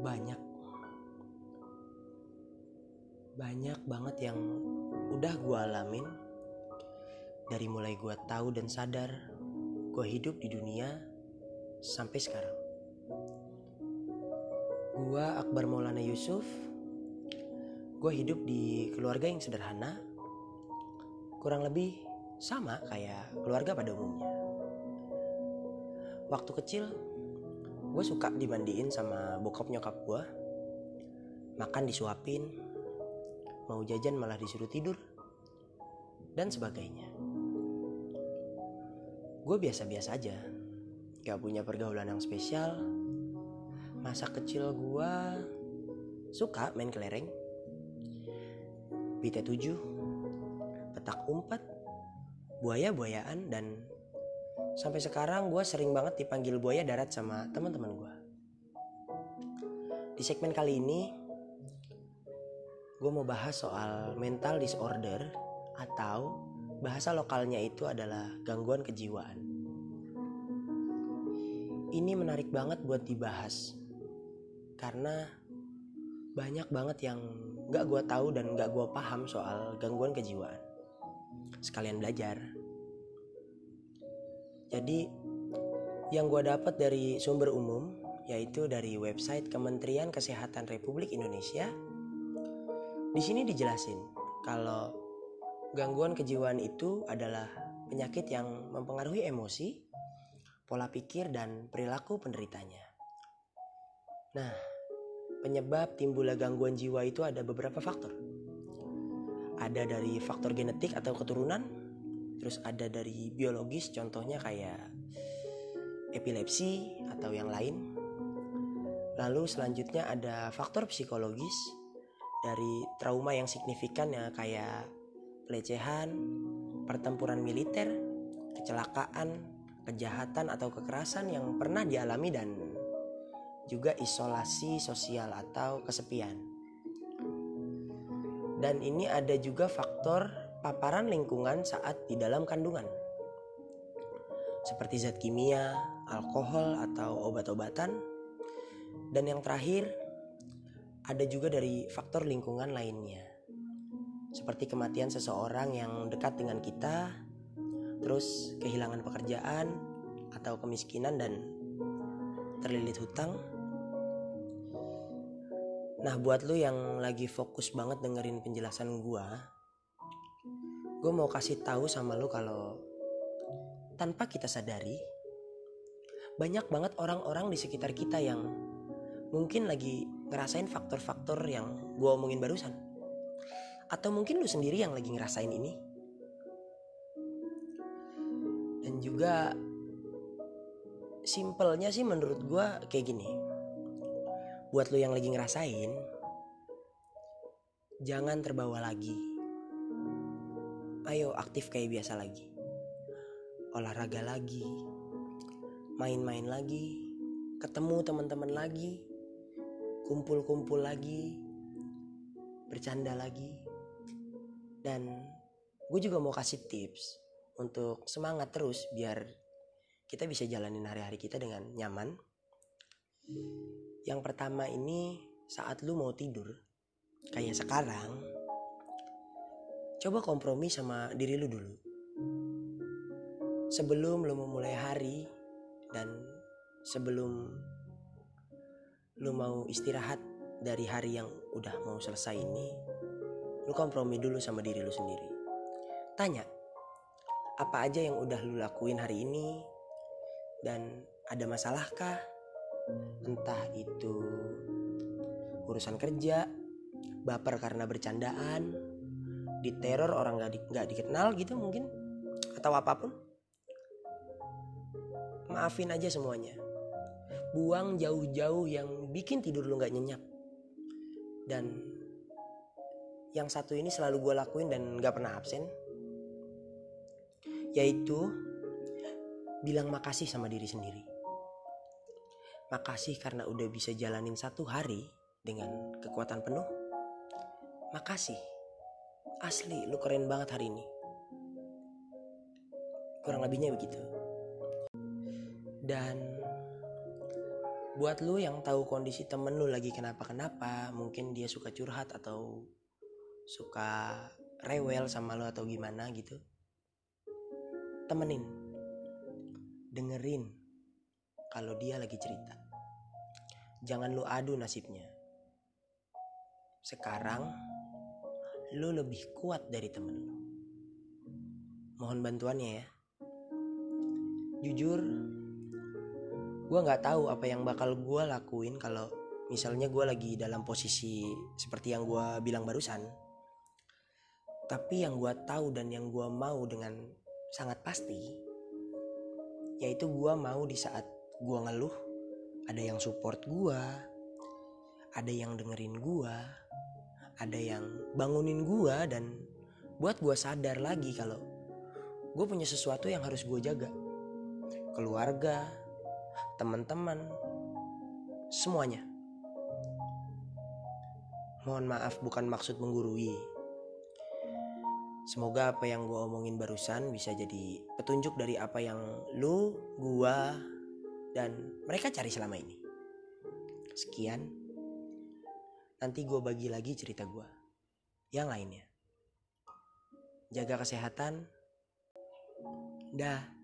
banyak. Banyak banget yang udah gue alamin. Dari mulai gue tahu dan sadar gue hidup di dunia sampai sekarang. Gue Akbar Maulana Yusuf. Gue hidup di keluarga yang sederhana. Kurang lebih sama kayak keluarga pada umumnya. Waktu kecil gue suka dimandiin sama bokap nyokap gue makan disuapin mau jajan malah disuruh tidur dan sebagainya. Gue biasa-biasa aja gak punya pergaulan yang spesial. Masa kecil gue suka main kelereng. BT7 petak umpet buaya-buayaan dan sampai sekarang gue sering banget dipanggil buaya darat sama teman-teman gue di segmen kali ini gue mau bahas soal mental disorder atau bahasa lokalnya itu adalah gangguan kejiwaan. Ini menarik banget buat dibahas karena banyak banget yang gak gue tahu dan gak gue paham soal gangguan kejiwaan. Sekalian belajar. Jadi yang gue dapat dari sumber umum yaitu dari website Kementerian Kesehatan Republik Indonesia di sini dijelasin kalau gangguan kejiwaan itu adalah penyakit yang mempengaruhi emosi, pola pikir dan perilaku penderitanya. Nah, penyebab timbulnya gangguan jiwa itu ada beberapa faktor. Ada dari faktor genetik atau keturunan, terus ada dari biologis contohnya kayak epilepsi atau yang lain. Lalu selanjutnya ada faktor psikologis dari trauma yang signifikan ya kayak pelecehan, pertempuran militer, kecelakaan, kejahatan atau kekerasan yang pernah dialami dan juga isolasi sosial atau kesepian. Dan ini ada juga faktor paparan lingkungan saat di dalam kandungan. Seperti zat kimia, alkohol atau obat-obatan. Dan yang terakhir ada juga dari faktor lingkungan lainnya. Seperti kematian seseorang yang dekat dengan kita, terus kehilangan pekerjaan atau kemiskinan dan terlilit hutang. Nah, buat lu yang lagi fokus banget dengerin penjelasan gua, gue mau kasih tahu sama lu kalau tanpa kita sadari, banyak banget orang-orang di sekitar kita yang mungkin lagi ngerasain faktor-faktor yang gue omongin barusan. Atau mungkin lu sendiri yang lagi ngerasain ini. Dan juga simpelnya sih menurut gue kayak gini. Buat lu yang lagi ngerasain, jangan terbawa lagi. Ayo aktif kayak biasa lagi. Olahraga lagi. Main-main lagi. Ketemu teman-teman lagi kumpul-kumpul lagi, bercanda lagi, dan gue juga mau kasih tips untuk semangat terus biar kita bisa jalanin hari-hari kita dengan nyaman. Yang pertama ini saat lu mau tidur, kayak sekarang, coba kompromi sama diri lu dulu. Sebelum lu memulai hari dan sebelum lu mau istirahat dari hari yang udah mau selesai ini, lu kompromi dulu sama diri lu sendiri. Tanya, apa aja yang udah lu lakuin hari ini dan ada masalahkah? Entah itu urusan kerja, baper karena bercandaan, diteror orang gak, di, gak dikenal gitu mungkin, atau apa pun. Maafin aja semuanya. Buang jauh-jauh yang bikin tidur lu gak nyenyak. Dan yang satu ini selalu gue lakuin dan gak pernah absen yaitu bilang makasih sama diri sendiri. Makasih karena udah bisa jalanin satu hari dengan kekuatan penuh. Makasih asli lu keren banget hari ini. Kurang lebihnya begitu. Dan buat lu yang tahu kondisi temen lu lagi kenapa-kenapa mungkin dia suka curhat atau suka rewel sama lu atau gimana gitu temenin dengerin kalau dia lagi cerita. Jangan lu adu nasibnya. Sekarang lu lebih kuat dari temen lu. Mohon bantuannya ya. Jujur gue nggak tahu apa yang bakal gue lakuin kalau misalnya gue lagi dalam posisi seperti yang gue bilang barusan. Tapi yang gue tahu dan yang gue mau dengan sangat pasti yaitu gue mau di saat gue ngeluh ada yang support gue ada yang dengerin gue ada yang bangunin gue dan buat gue sadar lagi kalau gue punya sesuatu yang harus gue jaga keluarga teman-teman, semuanya. Mohon maaf bukan maksud menggurui. Semoga apa yang gue omongin barusan bisa jadi petunjuk dari apa yang lu, gua, dan mereka cari selama ini. Sekian. Nanti gue bagi lagi cerita gue. Yang lainnya. Jaga kesehatan. Dah.